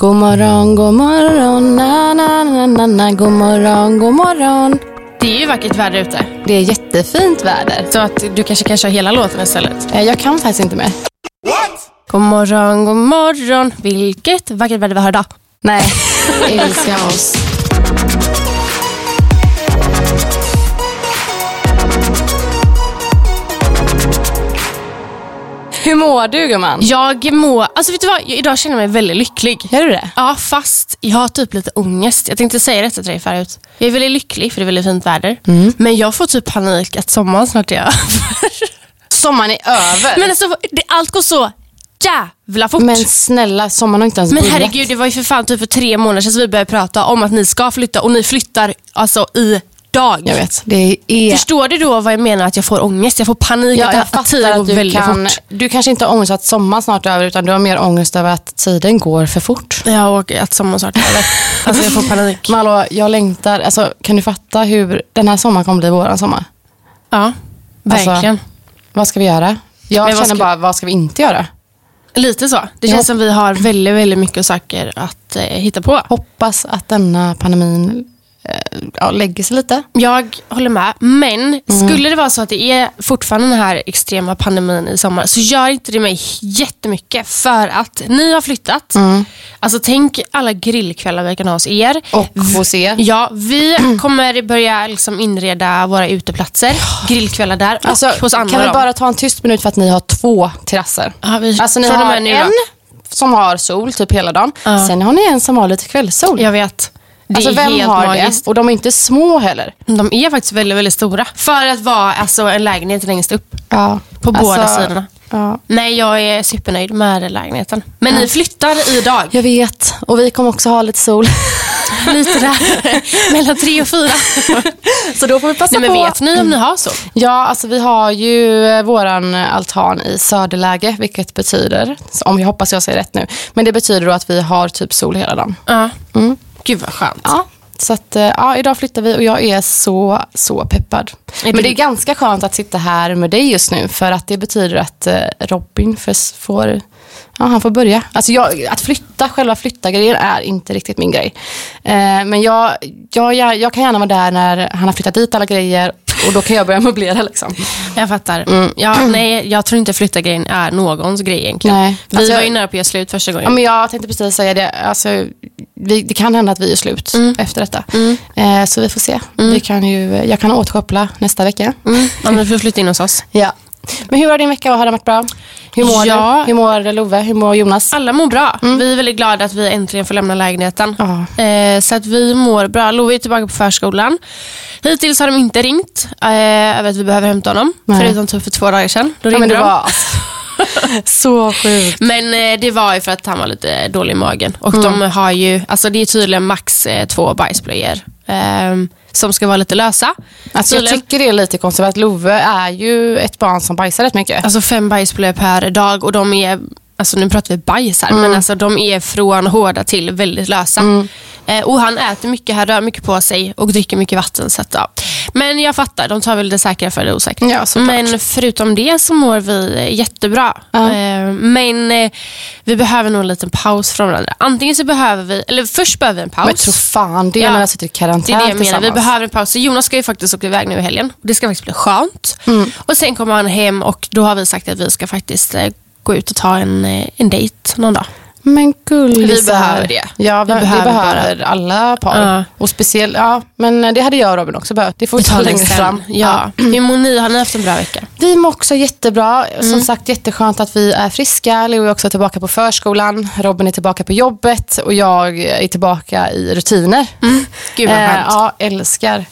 God morgon, god morgon, na na na na na, god morgon, god morgon. Det är ju vackert väder ute. Det är jättefint väder. Så att du kanske kan köra hela låten istället. Eh, Jag kan faktiskt inte mer. God morgon, god morgon. Vilket vackert väder vi har idag. Nej, älskar oss. Hur mår du gumman? Jag mår, alltså vet du vad, idag känner jag mig väldigt lycklig. Gör du det? Ja, fast jag har typ lite ångest. Jag tänkte säga detta till dig förut. Jag är väldigt lycklig för det är väldigt fint väder. Mm. Men jag får typ panik att sommaren snart är över. Sommaren är över. Men alltså, det, allt går så jävla fort. Men snälla, sommaren har inte ens Men börjat. herregud, det var ju för fan typ för tre månader sedan som vi började prata om att ni ska flytta och ni flyttar alltså idag. Jag vet, det är... Förstår du då vad jag menar att jag får ångest? Jag får panik Ja, att, jag att tiden går väldigt kan, fort. du kanske inte har ångest att sommaren snart är över utan du har mer ångest över att tiden går för fort. Ja, och att sommaren snart är över. Alltså jag får panik. Men hallå, jag längtar. Alltså, kan du fatta hur den här sommaren kommer bli våran sommar? Ja, verkligen. Alltså, vad ska vi göra? Jag Men känner ska- bara, vad ska vi inte göra? Lite så. Det känns som vi har väldigt, väldigt mycket saker att eh, hitta på. Hoppas att denna pandemin ja, lägger sig lite. Jag håller med. Men skulle det vara så att det är fortfarande den här extrema pandemin i sommar så gör inte det mig jättemycket för att ni har flyttat. Alltså tänk alla grillkvällar vi kan ha hos er. Och hos er. Ja, vi kommer börja liksom inreda våra uteplatser. Grillkvällar där och Alltså, hos Anna. kan vi bara ta en tyst minut för att ni har två terrasser? Ja, vi- Alltså ni har en som har sol typ hela dagen. Ja. Sen har ni en som har lite kvällssol. Jag vet. Det alltså är vem helt har magiskt. det? Och de är inte små heller. De är faktiskt väldigt, väldigt stora. För att vara alltså, en lägenhet längst upp. Ja. På båda sidorna. Ja. Nej, jag är supernöjd med lägenheten. Men ni flyttar idag. Jag vet. Och vi kommer också ha lite sol. Lite där. Mellan tre och fyra. Så då får vi passa Nej, men på. vet ni om ni har så? Ja, alltså vi har ju eh, våran altan i söderläge, vilket betyder, om jag hoppas jag säger rätt nu, men det betyder då att vi har typ sol hela dagen. Ja. Gud vad skönt. Ja, så att, eh, ja, idag flyttar vi och jag är så, så peppad. Är Men det- är ganska skönt att sitta här med dig just nu, för att det betyder att eh, Robin får, ja, han får börja. Alltså jag, att flytta, själva flytta-grejen är inte riktigt min grej. Eh, men jag, jag, jag, jag kan gärna vara där när han har flyttat dit alla grejer och då kan jag börja möblera liksom. Jag fattar. Ja, nej, jag tror inte flytta grejen är någons grej egentligen. Nej. Vi Alltså, var ju jag- nära på att göra slut första gången. Ja, men jag tänkte precis säga det. Alltså, vi, det kan hända att vi är slut Mm. efter detta. Eh, så vi får se. Vi kan ju, jag kan återkoppla nästa vecka. Mm. Ja, men du får flytta in hos oss. Ja. Men hur har din vecka Har den varit bra? Hur mår Ja. du? Hur mår Love? Hur mår Jonas? Alla mor bra. Vi är väldigt glada att vi äntligen får lämna lägenheten. Ja. Eh, så att vi mår bra. Love är tillbaka på förskolan. Hittills har de inte ringt eh, över att vi behöver hämta honom. Nej. Förutom typ för två dagar sedan. Då Ja, ringde det de. så sjukt. Men eh, det var ju för att han var lite dålig i magen. Och Mm. de har ju, alltså det är tydligen max eh, två bajsblöjor. ehm, som ska vara lite lösa. Alltså, jag tycker det är lite konstigt att Love är ju ett barn som bajsar rätt mycket. Alltså fem bajsblöjor per dag och de är, alltså nu pratar vi bajs här, Mm. men alltså de är från hårda till väldigt lösa. Eh, och han äter mycket, han rör mycket på sig och dricker mycket vatten. Så att, ja. Men jag fattar, de tar väl det säkra för det osäkra. Ja, men förutom det så mår vi eh, jättebra. Ja. Eh, men eh, vi behöver nog en liten paus från varandra. Antingen så behöver vi, eller först behöver vi en paus. Men tro fan det Ja. när har suttit i Det karantän är det jag menar. Vi behöver en paus. Så Jonas ska ju faktiskt åka iväg nu i helgen. Det ska faktiskt bli skönt. Mm. Och Sen kommer han hem och då har vi sagt att vi ska faktiskt eh, gå ut och ta en, eh, en dejt någon dag. Men gullisar. Vi behöver det. Ja, vi, Vi vi behöver behöver, alla par. Ja. Och speciellt, ja, men det hade jag och Robin också behövt. Det får vi ta längre fram. Ja. Hur mår ni? Har ni haft en bra vecka? Vi mår också jättebra. Mm. Som sagt, jätteskönt att vi är friska. Leo är också tillbaka på förskolan. Robin är tillbaka på jobbet. Och jag är tillbaka i rutiner. Gud vad Eh, skönt. ja, älskar.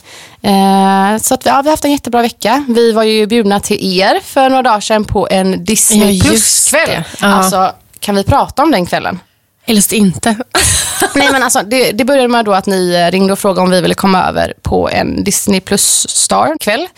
Eh, så att vi, ja, vi har haft en jättebra vecka. Vi var ju bjudna till er för några dagar sedan på en Disney Ja, Plus-kväll. Ja. Alltså, kan vi prata om den kvällen? Helst inte. Nej, men alltså, det, det började med då att ni eh, ringde och frågade om vi ville komma över på en Disney Plus Star-kväll.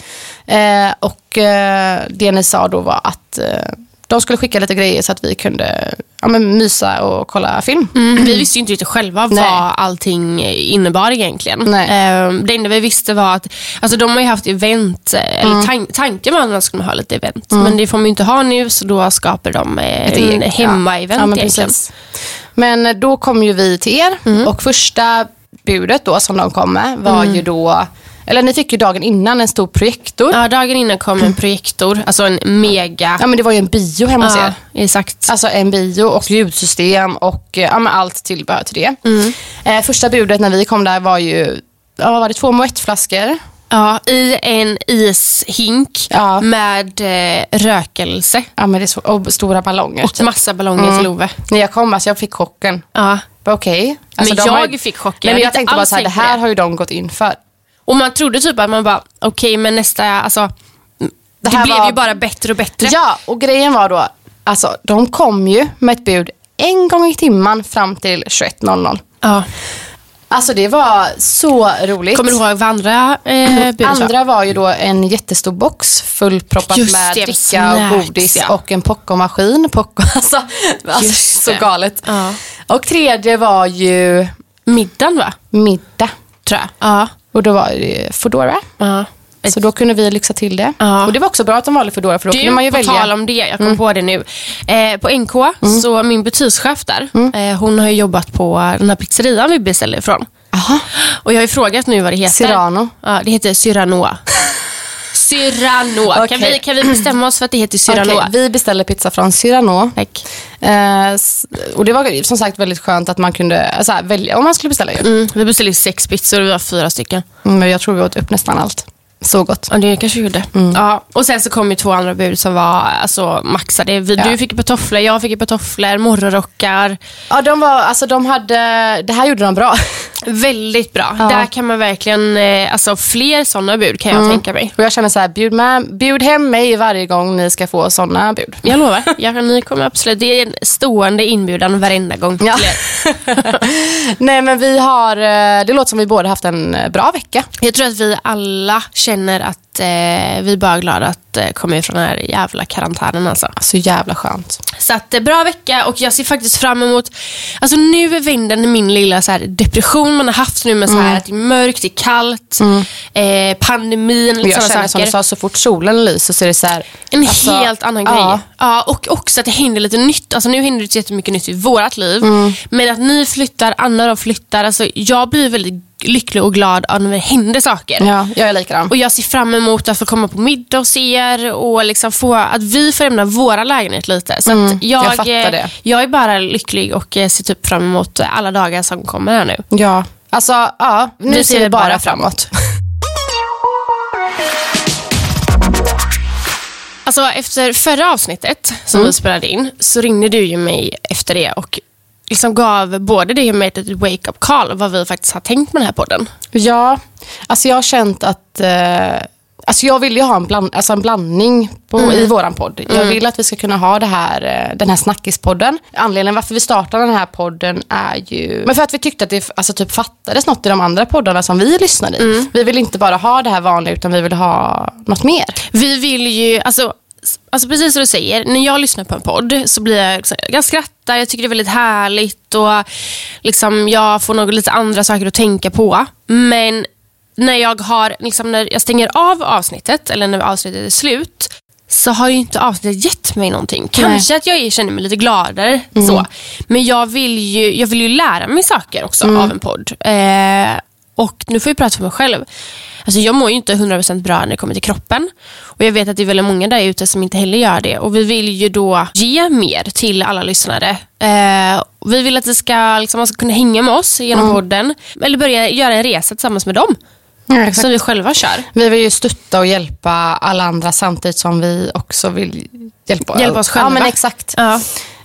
Eh, och eh, det ni sa då var att eh, de skulle skicka lite grejer så att vi kunde ja, men, mysa och kolla film. Mm. Vi visste ju inte riktigt själva Nej. vad allting innebar egentligen. Nej. Ehm, Det enda vi visste var att alltså de har ju haft event, eh, eller tan tanken var att de skulle ha lite event. Men det får man ju inte ha nu så då skapar de eh, Ett en hemma-event ja. Ja, men egentligen. Men eh, då kom ju vi till er och första budet då som de kom med var ju då, eller ni fick ju dagen innan en stor projektor. Ja, Ja, dagen innan kom en projektor, alltså en mega... men det var ju en bio hemma hos er. Ja, exakt. Alltså en bio och ljudsystem och eh, ja, men allt tillbehör till det. Eh, första budet när vi kom där var ju ja, vad var det två Moët-flaskor. Ja, I en ishink Ja. med eh, rökelse Ja, men det så, och stora ballonger. och massa ballonger till Ove. När jag kom, alltså jag fick chocken. Ja. Okej. Alltså, Men har jag ju- fick chocken. Nej, men Jag jag tänkte bara så här, det här har ju de gått in för. Och man trodde typ att man bara, okej men nästa, alltså det, här blev var- ju bara bättre och bättre. Ja, och grejen var då, alltså de kom ju med ett bud en gång i timmen fram till 21.00. Ja. Alltså det var så roligt. Kommer du ihåg vad andra eh, budet var? Andra var ju då en jättestor box fullproppat Just med det, dricka snacks, och godis ja. och en popcornmaskin. Popcorn, alltså, alltså så det. galet. Ja. Och tredje var ju Middagen va? middag. Tror jag. Ja. Och då var det Foodora. ja. Så då kunde vi lyxa till det. Ja. Och det var också bra att de valde Foodora för då Du, kunde man ju välja. tal om det, jag kom på det nu. Eh, på NK, så min butikschef där, eh, hon har ju jobbat på den här pizzerian vi beställde ifrån. Aha. Och jag har ju frågat nu vad det heter. Cyrano. Ja, det heter Cyranoa. Cyrano. Kan, Okej. vi, kan vi bestämma oss för att det heter Cyranoa? Okej, vi beställde pizza från Cyrano. Tack. Eh, och det var som sagt väldigt skönt att man kunde alltså, här, välja om man skulle beställa. Mm, vi beställde sex pizzor och vi var fyra stycken. Mm, Men jag tror vi åt upp nästan allt. Så gott. Ja, det kanske gjorde. Ja, och sen så kom ju två andra bud som var alltså, maxade. Vi, Ja. Du fick ett par tofflor, jag fick ett par tofflor, morgonrockar. Ja, de var, alltså de hade, det här gjorde de bra. Väldigt bra. Ja. Där kan man verkligen, eh, alltså fler sådana bud kan jag tänka mig. Och jag känner så här, bjud, med, bjud hem mig varje gång ni ska få sådana bud. Jag lovar, jag, ni kommer absolut, det är en stående inbjudan varenda gång. Ja. Nej men vi har, eh, det låter som vi båda haft en eh, bra vecka. Jag tror att vi alla känner att eh, vi är bara glada att eh, komma ifrån den här jävla karantänen alltså. Så jävla skönt. Så att, eh, bra vecka och jag ser faktiskt fram emot, alltså nu är vinden min lilla så här, depression man har haft nu med så här, att det är mörkt, det är kallt, eh, pandemin, Och lite jag känner som du sa, så fort solen lyser så är det så här. En alltså, helt annan ja. grej. Ja, och också att det händer lite nytt. Alltså nu händer det jättemycket nytt i vårt liv. Mm. Men att ni flyttar, Anna då flyttar. Alltså jag blir väldigt lycklig och glad av när det händer saker. Ja, jag är likadan. Och jag ser fram emot att få komma på middag hos er och liksom få, att vi får lämna våra lägenhet lite. Så att jag, Mm, jag fattar eh, det. jag är bara lycklig och eh, ser typ fram emot alla dagar som kommer här nu. Ja, alltså ja, nu ser ser vi bara bara framåt. Alltså efter förra avsnittet som Mm. vi spelade in så ringde du ju mig efter det och liksom gav både dig och mig ett wake-up call vad vi faktiskt har tänkt med den här podden. Ja, alltså jag har känt att eh, Alltså jag vill ju ha en, bland, alltså en blandning på, i våran podd. Jag vill att vi ska kunna ha det här, eh, den här snackispodden. Anledningen varför vi startade den här podden är ju men för att vi tyckte att det alltså typ fattades något i de andra poddarna som vi lyssnade i. Vi vill inte bara ha det här vanliga utan vi vill ha något mer. Vi vill ju, alltså, alltså precis som du säger, när jag lyssnar på en podd så blir jag, liksom- jag skrattar, jag tycker det är väldigt härligt och liksom, jag får något lite andra saker att tänka på. Men när jag, har, liksom, när jag stänger av avsnittet, eller när avsnittet är slut, så har ju inte avsnittet gett mig någonting. Kanske att jag känner mig lite gladare. Så. Men jag vill, ju, jag vill ju lära mig saker också av en podd. Eh, Och nu får jag prata för mig själv. Alltså jag mår ju inte 100% bra när det kommer till kroppen. Och Jag vet att det är väldigt många där ute som inte heller gör det. Och Vi vill ju då ge mer till alla lyssnare. Eh, vi vill att det ska, liksom, man ska kunna hänga med oss genom Mm. podden. Eller börja göra en resa tillsammans med dem. Ja, Som vi själva kör. Vi vill ju stötta och hjälpa alla andra samtidigt som vi också vill hjälpa, Hjälpa oss själva. Ja, men exakt. Ja.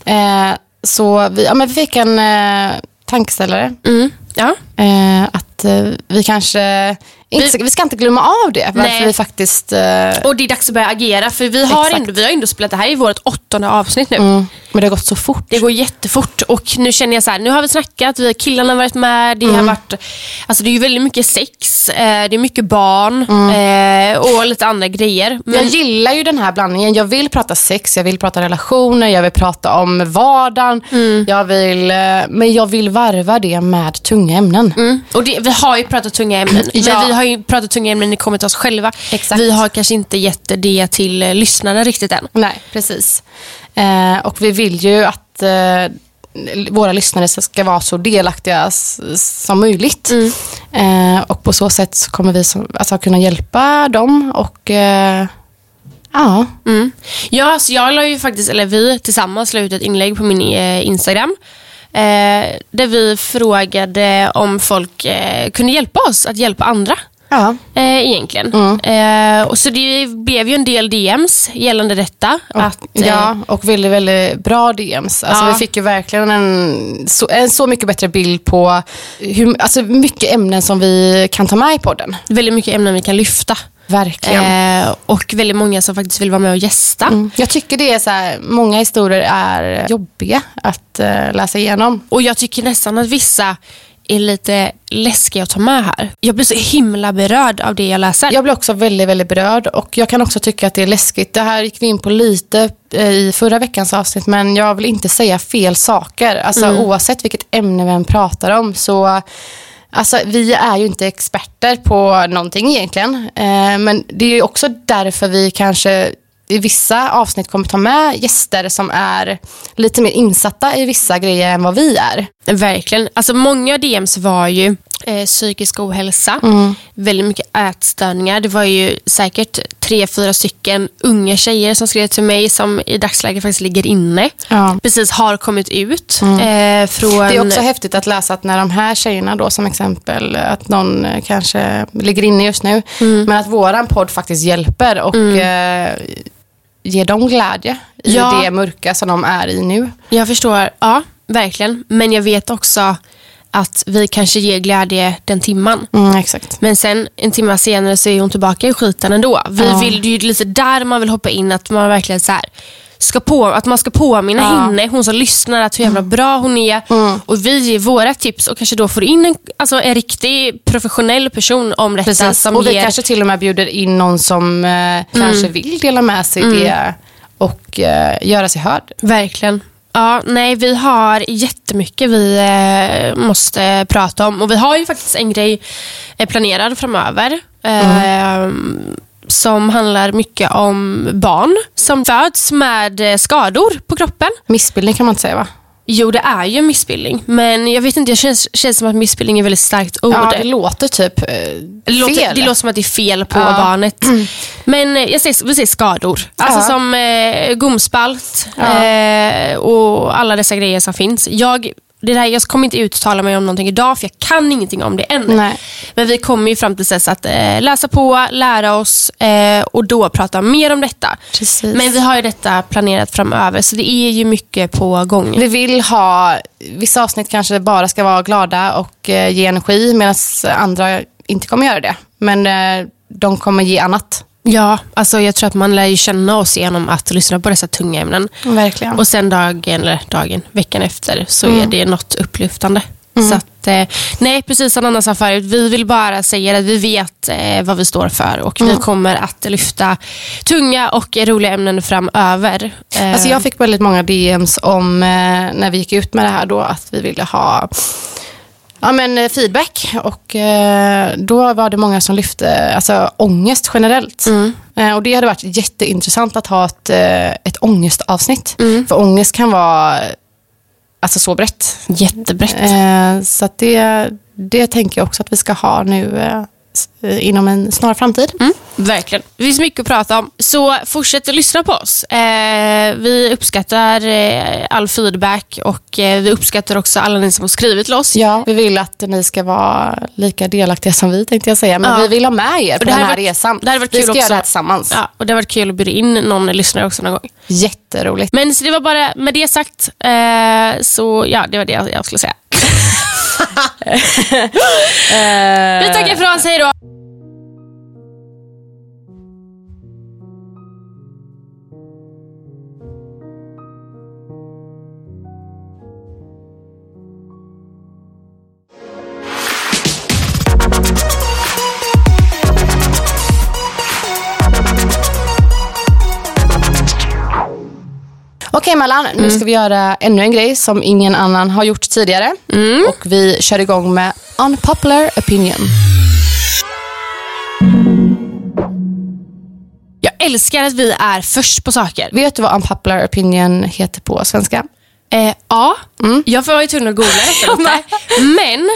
Eh, så vi, ja, men vi fick en eh, tankeställare. Mm. Ja. Eh, att Eh, vi kanske inte, ska- vi ska inte glömma av det. Varför Nej. vi faktiskt... Eh, Och det är dags att börja agera. För vi har, Exakt. ändå, vi har ändå spelat, det här är vårt åttonde avsnitt nu. mm, men det har gått så fort. Det går jättefort och nu känner jag så här, nu har vi snackat, vi killarna har varit med, det har varit, alltså det är ju väldigt mycket sex, eh, det är mycket barn eh, och lite andra grejer. Men, Jag gillar ju den här blandningen. Jag vill prata sex, jag vill prata relationer, jag vill prata om vardagen. Mm. Jag vill, eh, men jag vill varva det med tunga ämnen. mm, och det, vi har ju pratat tunga ämnen, Ja. Har ju pratat tunga ämnen det kommer till oss själva. Exakt. Vi har kanske inte gett det till eh, lyssnarna riktigt än. Nej, precis. Eh, och vi vill ju att eh, våra lyssnare ska vara så delaktiga som möjligt. Eh, och på så sätt så kommer vi som, alltså, kunna hjälpa dem och eh, ja. Mm. Ja, så jag la ju faktiskt, eller vi tillsammans la ut ett inlägg på min eh, Instagram. Eh, där vi frågade om folk eh, kunde hjälpa oss att hjälpa andra. ja. Eh, egentligen. Eh, och så det blev ju en del DMs gällande detta. att, eh, ja, och väldigt, väldigt bra DMs. Alltså, Ja. Vi fick ju verkligen en så, en så mycket bättre bild på hur alltså, mycket ämnen som vi kan ta med i podden. Väldigt mycket ämnen vi kan lyfta. Verkligen. Eh, och väldigt många som faktiskt vill vara med och gästa. Mm. Jag tycker det är så här, många historier är jobbiga att eh, läsa igenom. Och jag tycker nästan att vissa är lite läskiga att ta med här. Jag blir så himla berörd av det jag läser. Jag blir också väldigt, väldigt berörd och jag kan också tycka att det är läskigt. Det här gick vi in på lite eh, i förra veckans avsnitt men jag vill inte säga fel saker. Alltså oavsett vilket ämne vi än pratar om så Alltså, vi är ju inte experter på någonting egentligen. Eh, men det är ju också därför vi kanske i vissa avsnitt kommer ta med gäster som är lite mer insatta i vissa grejer än vad vi är. Verkligen. Alltså många DMs var ju eh, psykisk ohälsa, väldigt mycket ätstörningar. Det var ju säkert tre, fyra stycken unga tjejer som skrev till mig som i dagsläget faktiskt ligger inne. Ja. Precis har kommit ut. Eh, från... Det är också häftigt att läsa att när de här tjejerna då som exempel, att någon eh, kanske ligger inne just nu, men att våran podd faktiskt hjälper och eh, ger dem glädje i Ja. det mörka som de är i nu. Jag förstår, ja, verkligen. Men jag vet också att vi kanske ger glädje den timman. Mm, exakt. Men sen en timme senare så är hon tillbaka i skiten ändå. Vi Ja. vill det är ju lite där man vill hoppa in, att man verkligen så här, ska på, att man ska påminna Ja. henne, hon som lyssnar, att hur jävla bra hon är. Och vi ger våra tips och kanske då får in en, alltså en riktig professionell person om detta. Precis. Som Och vi ger, kanske till och med bjuder in någon som eh, kanske vill dela med sig det och eh, göra sig hörd. Verkligen. Ja, nej, vi har jättemycket vi eh, måste prata om. Och vi har ju faktiskt en grej eh, planerad framöver. Eh, Som handlar mycket om barn som föds med eh, skador på kroppen. Missbildning kan man inte säga va? Jo, det är ju missbildning. Men jag vet inte, det känns, känns som att missbildning är ett väldigt starkt ord. Ja, det låter typ eh, Det låter, fel. det låter som att det är fel på Ja. barnet. Men eh, jag säger, vi säger skador. Alltså Ja. som eh, gomspalt Ja. eh, och alla dessa grejer som finns. Jag, det där, jag kommer inte uttala mig om någonting idag för jag kan ingenting om det än. Nej. Men vi kommer ju fram till dess att eh, läsa på, lära oss eh, och då prata mer om detta. Precis. Men vi har ju detta planerat framöver så det är ju mycket på gång. Vi vill ha, vissa avsnitt kanske bara ska vara glada och eh, ge energi medan andra inte kommer göra det. Men eh, de kommer ge annat. Ja, alltså jag tror att man lär ju känna oss genom att lyssna på dessa tunga ämnen. Verkligen. Och sen dagen, eller dagen, veckan efter så Mm. är det något upplyftande. Så att, eh, nej, precis som Anna sa förut, vi vill bara säga att vi vet eh, vad vi står för och Mm. vi kommer att lyfta tunga och roliga ämnen framöver. Eh, Alltså jag fick väldigt många DMs om när vi gick ut med det här då att vi ville ha ja, men, eh, feedback. Och eh, då var det många som lyfte alltså, ångest generellt. Eh, och det hade varit jätteintressant att ha ett, ett ångestavsnitt. För ångest kan vara alltså, så brett. Jättebrett. Eh, så det, det tänker jag också att vi ska ha nu inom en snar framtid. Mm, verkligen. Det finns mycket att prata om. Så fortsätt att lyssna på oss. Eh, vi uppskattar eh, all feedback och eh, vi uppskattar också alla ni som har skrivit till oss. Ja, vi vill att ni ska vara lika delaktiga som vi tänkte jag säga. Men Ja. vi vill ha med er på den här varit- resan. det hade varit vi kul ska också. göra det här tillsammans. Ja, och det har varit kul att bjuda in någon lyssnare också någon gång. Jätteroligt. Men så det var bara med det sagt. Eh, så ja, det var det jag skulle säga. Eh. Vi tackar för oss, hej då. Okej Mellan, nu ska vi göra ännu en grej som ingen annan har gjort tidigare. Och vi kör igång med unpopular opinion. Jag älskar att vi är först på saker. Vet du vad unpopular opinion heter på svenska? Eh, ja, jag var ju tvungen att googla detta lite. Men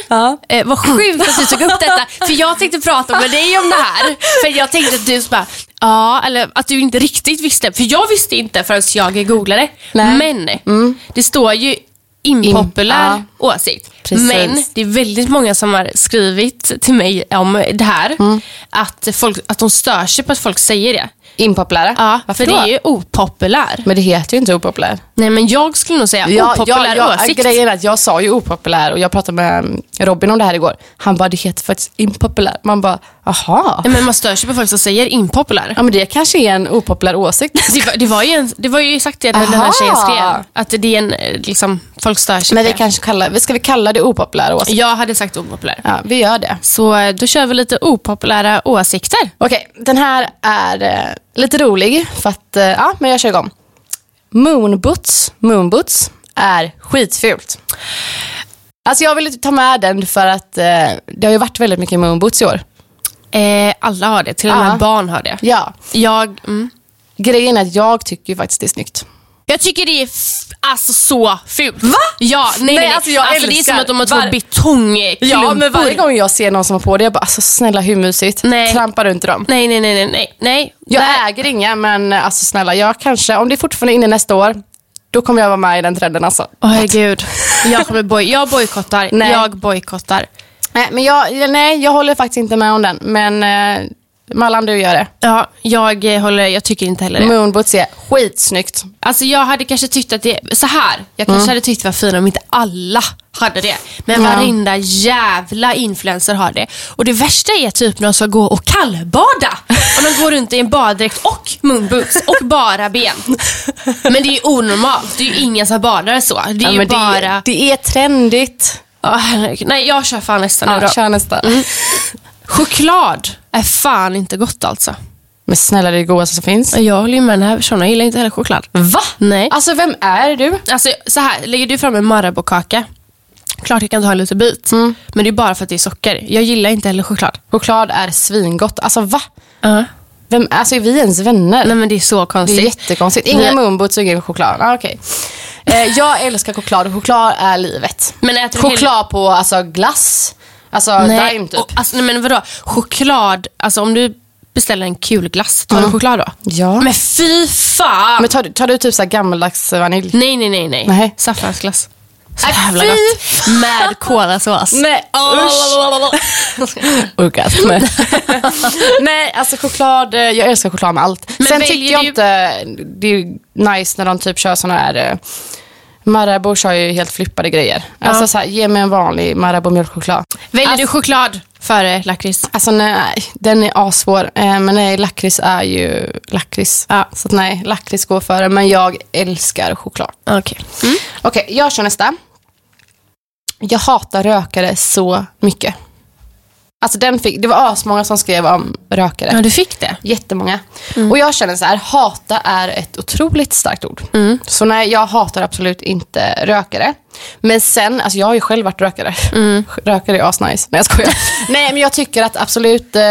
eh, vad sjukt att du tog upp detta. För jag tänkte prata med dig om det här. För jag tänkte att du bara, ja, eller att du inte riktigt visste. För jag visste inte förrän jag googlade. Nej. Men det står ju impopulär In- åsikt. Precis. Men det är väldigt många som har skrivit till mig om det här. Att, folk, att de stör sig på att folk säger det. Impopulära? Ja, Varför för då? det är ju opopulär. Men det heter ju inte opopulär. Nej, men jag skulle nog säga opopulär åsikt. Grejen är att jag sa ju opopulär och jag pratade med Robin om det här igår. Han bara, det heter faktiskt impopulär. Man bara, aha. Nej, men man stör sig på folk som säger impopulär. Ja men det kanske är en opopulär åsikt. Det var, det, var ju en, det var ju exakt det den här Aha. tjejen skrev. Att det är en, eh, liksom, folk stör sig Men vi det. kanske kallar, ska vi kalla det opopulär åsikt? Jag hade sagt opopulär. Ja, vi gör det. Så eh, då kör vi lite opopulära åsikter. Okej, den här är eh, lite rolig för att, eh, ja men jag kör igång. Moonboots, moonboots är skitfult. Alltså jag vill ta med den för att eh, det har ju varit väldigt mycket moonboots i år. Eh, alla har det, till och med Ja. barn har det. Ja, Jag, mm. grejen är att jag tycker faktiskt det är snyggt. jag tycker det är alltså så fult. Va? Ja, nej, nej, nej. alltså, jag det är som att de har två var- betongklumpor. Ja, men varje gång jag ser någon som har på det, jag bara alltså snälla hur mysigt? Nej. Trampa runt i dem. Nej, nej, nej, nej, nej. Jag Nej. äger inga men alltså snälla, jag kanske, om det är fortfarande inne nästa år, då kommer jag vara med i den trenden alltså. Åh herregud. Jag, kommer boj- jag bojkottar. Jag bojkottar. Nej, men jag, nej, jag håller faktiskt inte med om den. Men eh, Mallan, du gör det. Ja, jag, eh, håller, jag tycker inte heller det. Moonboots är skitsnyggt. Alltså jag hade kanske tyckt att det, så här. jag kanske hade tyckt det var fint om inte alla hade det. Men Ja. varenda jävla influencer har det. Och det värsta är typ när de ska gå och kallbada. Och de går runt i en baddräkt och moonboots och bara ben. Men det är onormalt. Det är ju ingen som badar så. Det är Ja, ju men det, bara... det är trendigt. Herregud. Nej, jag kör fan nästa nu Ja, då. kör nästa. Choklad är fan inte gott alltså. Men snälla, det är det godaste som finns. Jag håller ju med den här personen. Jag gillar inte heller choklad. Va? Nej. Alltså, vem är du? Alltså så här, lägger du fram en Marabou-kaka, klart jag kan ta en liten bit. Mm. Men det är bara för att det är socker. Jag gillar inte heller choklad. Choklad är svingott. Alltså va? Uh. Vem, alltså är vi ens vänner? Nej men det är så det är konstigt. jättekonstigt. Ingen moonboots och ingen choklad. Ah, okej. eh, jag älskar choklad och choklad är livet. Men äter Choklad på alltså, glass. Alltså hel- Dime Nej, typ. och, alltså, nej, men vadå? Choklad, alltså om du beställer en kul glass, tar du choklad då? Ja. Men fy fan! Men tar, du- tar du typ så gammaldags vanilj? nej, nej, nej, nej. Nej. Saffransglass. Så Nej, jävla fy gott. Med kolasås. Nej, Orgasm. Nej, alltså choklad, eh, jag älskar choklad med allt. Men Sen tycker jag du- inte, det är nice när de typ kör såna här, Marabou kör ju helt flippade grejer. Alltså så här, ge mig en vanlig Marabou mjölkchoklad. Väljer Alltså- du choklad före lakrits? Alltså nej, den är asvår. Eh, men nej, lakrits är ju lakrits. Ja. Så att nej, lakrits går före. Men jag älskar choklad. Okej. Okej, jag kör nästa. Jag hatar rökare så mycket. Alltså den fick, det var asmånga som skrev om rökare. Ja, du fick det. Jättemånga. Och jag känner så här, hata är ett otroligt starkt ord. Så nej, jag hatar absolut inte rökare. Men sen, alltså jag har ju själv varit rökare. Mm. Rökare är asnice. Nej jag skojar. Nej men jag tycker att absolut eh,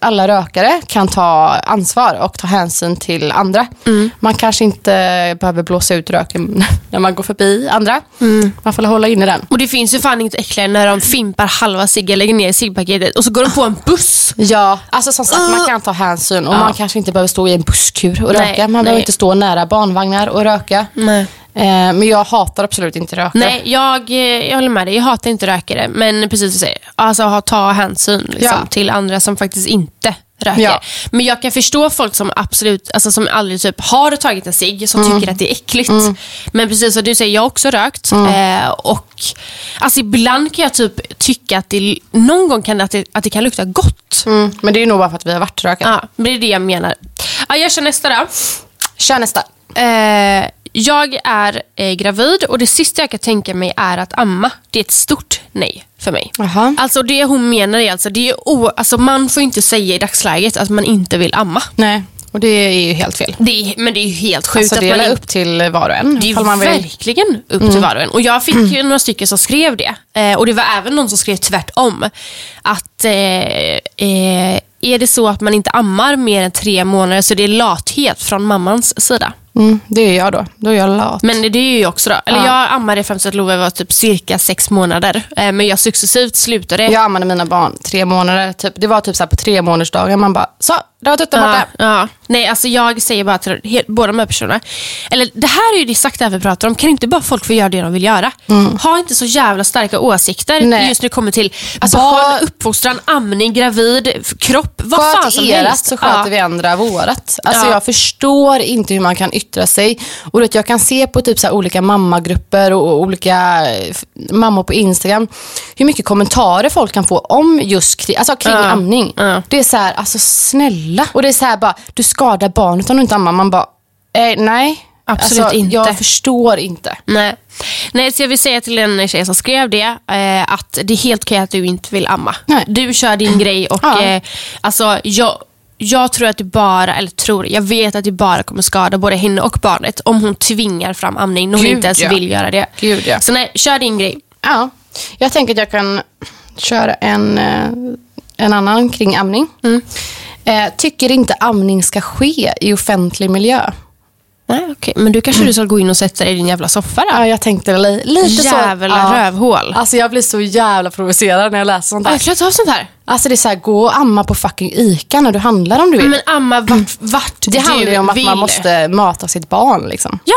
alla rökare kan ta ansvar och ta hänsyn till andra. Mm. Man kanske inte behöver blåsa ut röken när man går förbi andra. Mm. Man får hålla inne den. Och det finns ju fan inte äckligare när de fimpar halva ciggen, lägger ner ciggpaketet och så går de på en buss. Ja, alltså som sagt man kan ta hänsyn och Ja. man kanske inte behöver stå i en busskur och Nej, röka. Man behöver nej. inte stå nära barnvagnar och röka. Nej. Eh, men jag hatar absolut inte röka. Nej, jag, eh, jag håller med dig. Jag hatar inte rökare. Men precis som du säger, alltså ha, ta hänsyn liksom, Ja. till andra som faktiskt inte röker. Ja. Men jag kan förstå folk som absolut, alltså som aldrig typ har tagit en cigg, som Mm. tycker att det är äckligt. Men precis som du säger, jag har också rökt. Mm. Eh, och alltså ibland kan jag typ tycka att det, någon gång kan det, att, det, att det kan lukta gott. Mm, men det är nog bara för att vi har varit rökare. Ja, men det är det jag menar. Ja, jag kör nästa då. Kör nästa. Eh, jag är eh, gravid och det sista jag kan tänka mig är att amma. Det är ett stort nej för mig. Jaha. Alltså det hon menar är alltså, det är o- alltså man får inte säga i dagsläget att man inte vill amma. Nej, och det är ju helt fel. Det är, men det är ju helt sjukt Alltså, att det man är inte... upp till var och en. Det är man vill. Mm. verkligen upp till var och en. Och jag fick ju några stycken som skrev det. Eh, och det var även någon som skrev tvärtom. Att eh, eh, är det så att man inte ammar mer än tre månader så det är lathet från mammans sida. Mm, det är jag då. Då är jag lat. Men det är ju jag också då. Eller Ja. jag ammade att Love var typ cirka sex månader. Eh, men jag successivt slutade. Jag ammade mina barn tre månader. Typ, det var typ så här på tre månadersdagen. Man bara, så, där var tutten Ja, borta. ja. Nej, alltså jag säger bara till båda de här personerna. Eller det här är ju exakt det här vi pratar om. Kan inte bara folk få göra det de vill göra? Ha inte så jävla starka åsikter Mm. Nej. just det kommer till Alltså, barn, ha- uppfostran, amning, gravid, kropp, vad fan som helst. så sköter Ja. vi andra vårat. Alltså Ja. jag förstår inte hur man kan yttra sig. Och vet, jag kan se på typ så olika mammagrupper och olika eh, mammor på Instagram. Hur mycket kommentarer folk kan få om just kring, alltså kring Ja. amning. Ja. Det är så här, alltså snälla. Och det är så här bara, du skadar barnet om du inte ammar. Man bara, eh, nej. Absolut alltså, inte. Jag förstår inte. Nej. Nej, så jag vill säga till en tjej som skrev det eh, att det är helt okej att du inte vill amma. Nej. Du kör din grej och Ja. eh, alltså, jag, jag tror att det bara, eller tror, jag vet att det bara kommer skada både henne och barnet om hon tvingar fram amning när hon Gud, inte ens ja. vill göra det. Gud, ja. Så nej, kör din grej. Ja, jag tänker att jag kan köra en, eh, en annan kring amning. Mm. Eh, tycker inte amning ska ske i offentlig miljö. Nej, okej. Men du kanske du ska gå in och sätta dig i din jävla soffa då? Ja, jag tänkte li, lite så. Jävla ja. rövhål. Alltså jag blir så jävla provocerad när jag läser sånt Har där. jag av sånt här? Alltså det är så här, gå och amma på fucking ICA när du handlar om du vill. Men amma vart, vart det handlar ju om att vill. man måste mata sitt barn. Liksom. Ja.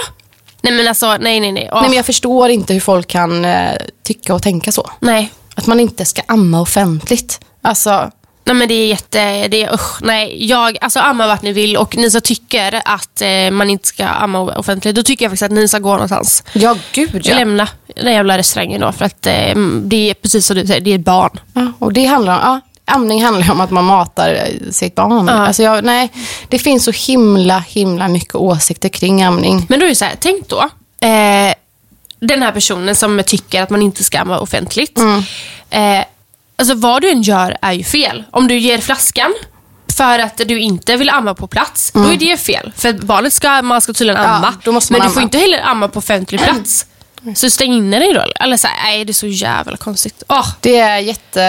Nej men alltså, nej nej nej. Åh, Nej, men jag förstår inte hur folk kan eh, tycka och tänka så. nej. Att man inte ska amma offentligt. Alltså, Nej men det är jätte, det är, usch, nej. Jag, alltså amma vart ni vill och ni som tycker att eh, man inte ska amma offentligt, då tycker jag faktiskt att ni ska gå någonstans. ja gud ja. Lämna den jävla restaurangen då för att eh, det är precis som du säger, det är ett barn. Ja, och det handlar om, ja, amning handlar om att man matar eh, sitt barn. Ja. Alltså jag, nej, det finns så himla, himla mycket åsikter kring amning. Men då är det så här, tänk då, eh, den här personen som tycker att man inte ska amma offentligt. Eh, alltså vad du än gör är ju fel. Om du ger flaskan för att du inte vill amma på plats, då är det fel. För barnet ska, man ska tydligen Ja, amma. måste men du får inte heller amma på offentlig plats. Så stäng inne dig då. Eller så här, nej det är så jävla konstigt. Åh, Det är jätte...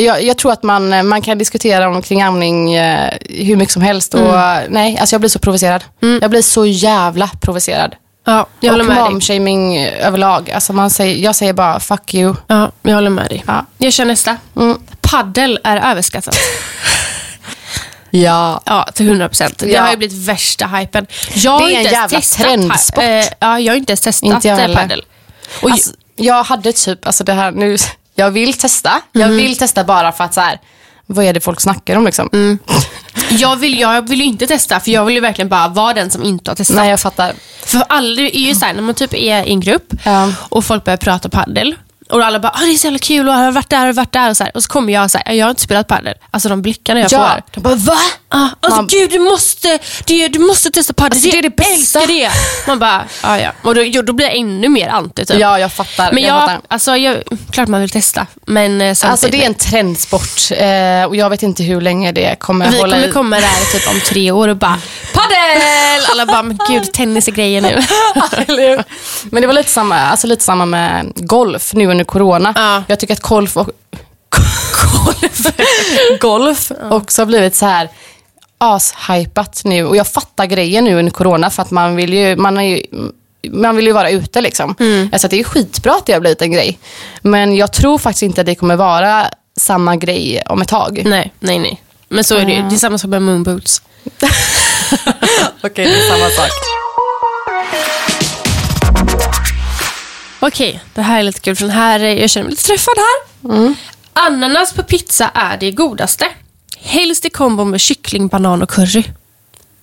Jag, jag tror att man, man kan diskutera omkring amning eh, hur mycket som helst. Och, Nej, alltså jag blir så provocerad. Jag blir så jävla provocerad. Ja, jag håller och med momshaming överlag. Alltså man säger, jag säger bara fuck you. Ja, jag håller med dig. Ja. Jag kör nästa. Mm. Paddel är överskattat. Ja. Ja, till 100 procent. Det Ja. har ju blivit värsta hypen. Jag Det är en jävla trendsport. Eh, ja, jag har inte ens testat Inte jag eh, paddel. Och Alltså, jag hade typ, alltså det här nu, jag vill testa. Jag vill testa bara för att så här, vad är det folk snackar om liksom? jag, vill, jag vill ju inte testa, för jag vill ju verkligen bara vara den som inte har testat. Nej, jag fattar. För aldrig är ju såhär, när man typ är i en grupp Ja. och folk börjar prata paddel Och alla bara, ah, det är så jävla kul och har varit där och varit där. Och så, här. och så kommer jag och säger, jag har inte spelat padel. Alltså de blickarna jag Ja, får. de bara va? Ah, alltså Man- gud, du måste, det, du måste testa padel. Alltså, det är det jag bästa. älskar det. Man bara, ah, ja. Och då, då blir jag ännu mer anti typ. Ja, jag fattar. Men jag jag, fattar. alltså, jag, klart man vill testa. Men eh, Alltså det är en trendsport eh, och jag vet inte hur länge det kommer vi hålla kommer i. komma där typ om tre år och bara, padel! Alla bara, men gud, tennis är grejen nu. Men det var lite samma, alltså lite samma med golf nu under corona. Ja. Jag tycker att golf, och, golf, golf också har blivit så här ashypat nu. Och jag fattar grejen nu under corona för att man vill ju, man är ju man vill ju vara ute liksom. Alltså det är skitbra att det har blivit en grej. Men jag tror faktiskt inte att det kommer vara samma grej om ett tag. nej, nej, nej. Men så är det ju. Det är samma sak med moonboots. Okej, det är samma sak. Okej, det här är lite kul för den här, eh, jag känner mig lite träffad här. Mm. Ananas på pizza är det godaste. Helst i kombo med kyckling, banan och curry.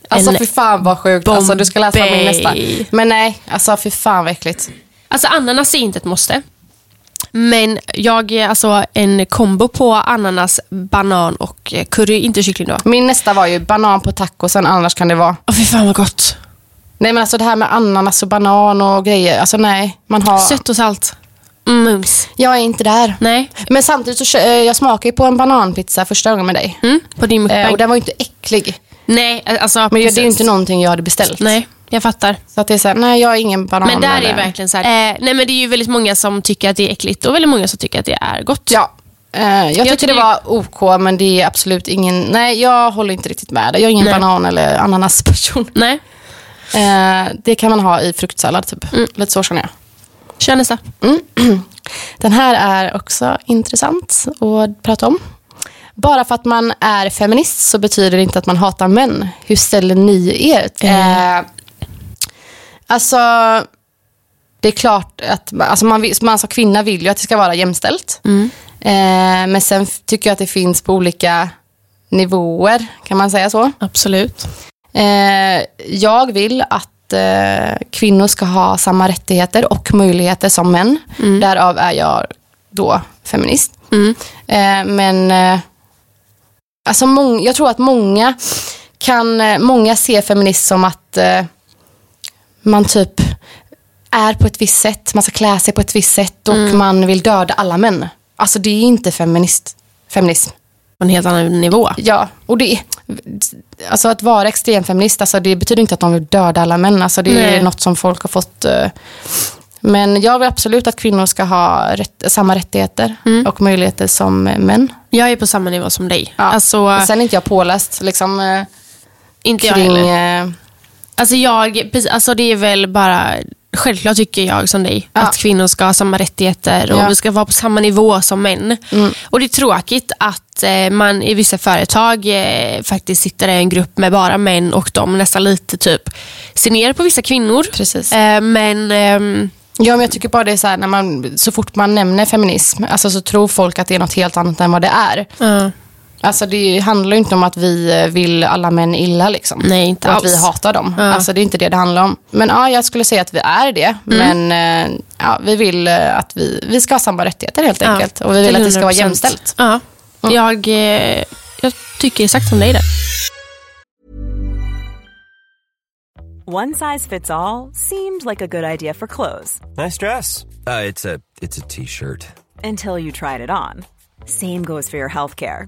Alltså En fy fan vad sjukt. Alltså, du ska läsa min nästa. Men nej, alltså fy fan vad äckligt. Alltså ananas är inte ett måste. Men jag är alltså en kombo på ananas, banan och eh, curry, inte kyckling då. Min nästa var ju banan på tacosen, annars kan det vara. Åh fy fan vad gott. Nej men alltså det här med ananas och banan och grejer, alltså nej. Man har... Sött och salt. Mm, Mums. Jag är inte där. Nej. Men samtidigt så jag smakade på en bananpizza första gången med dig. Mm, på din Eh, mukbang. och den var ju inte äcklig. Nej, alltså Men det är ju precis. inte någonting jag hade beställt. Nej, jag fattar. Så att det är såhär, nej jag är ingen banan. Men där är det verkligen så här. Eh, nej men det är ju väldigt många som tycker att det är äckligt och väldigt många som tycker att det är gott. Ja. Eh, jag tyckte tycker- det var OK, men det är absolut ingen... Nej, jag håller inte riktigt med. Jag är ingen Nej. banan eller ananasperson. Nej, Eh, det kan man ha i fruktsallad typ. Lite så känner jag. kör nästa. Den här är också intressant att prata om. Bara för att man är feminist så betyder det inte att man hatar män. Hur ställer ni er? Eh, alltså, det är klart att alltså man, man som kvinna vill ju att det ska vara jämställt. Eh, men sen tycker jag att det finns på olika nivåer, kan man säga så. Absolut. Eh, jag vill att eh, kvinnor ska ha samma rättigheter och möjligheter som män. Därav är jag då feminist. Eh, men alltså mång- jag tror att många kan, många ser feminist som att man typ är på ett visst sätt, man ska klä sig på ett visst sätt och man vill döda alla män. Alltså det är inte feminist, feminism. På en helt annan nivå. Ja, och det Alltså att vara extremfeminist, alltså det betyder inte att de vill döda alla män. Alltså det är Nej. något som folk har fått... eh, men jag vill absolut att kvinnor ska ha rätt, samma rättigheter och möjligheter som män. Jag är på samma nivå som dig. Ja. Alltså, Sen är inte jag påläst liksom, eh, inte jag kring... heller. eh, Alltså, jag, alltså det är väl bara, självklart tycker jag som dig, Ja. att kvinnor ska ha samma rättigheter och Ja. vi ska vara på samma nivå som män. Och det är tråkigt att eh, man i vissa företag eh, faktiskt sitter i en grupp med bara män och de nästan lite typ ser ner på vissa kvinnor. Precis. Eh, men ehm, Ja, men jag tycker bara det är så här, när man, så fort man nämner feminism, alltså, så tror folk att det är något helt annat än vad det är. ja, Alltså det handlar ju inte om att vi eh, vill alla män illa liksom. Nej, inte och att vi alls. hatar dem. Ja. Alltså det är inte det det handlar om. Men ja, jag skulle säga att vi är det. Men eh, ja, vi vill eh, att vi, vi ska ha samma rättigheter helt enkelt. Och vi vill till att det ska vara 100%. jämställt. Ja, jag, eh, jag tycker exakt som dig där. One size fits all seemed like a good idea for clothes Nice dress. Uh, it's a it's a t-shirt. until you tried it on. Same goes for your healthcare.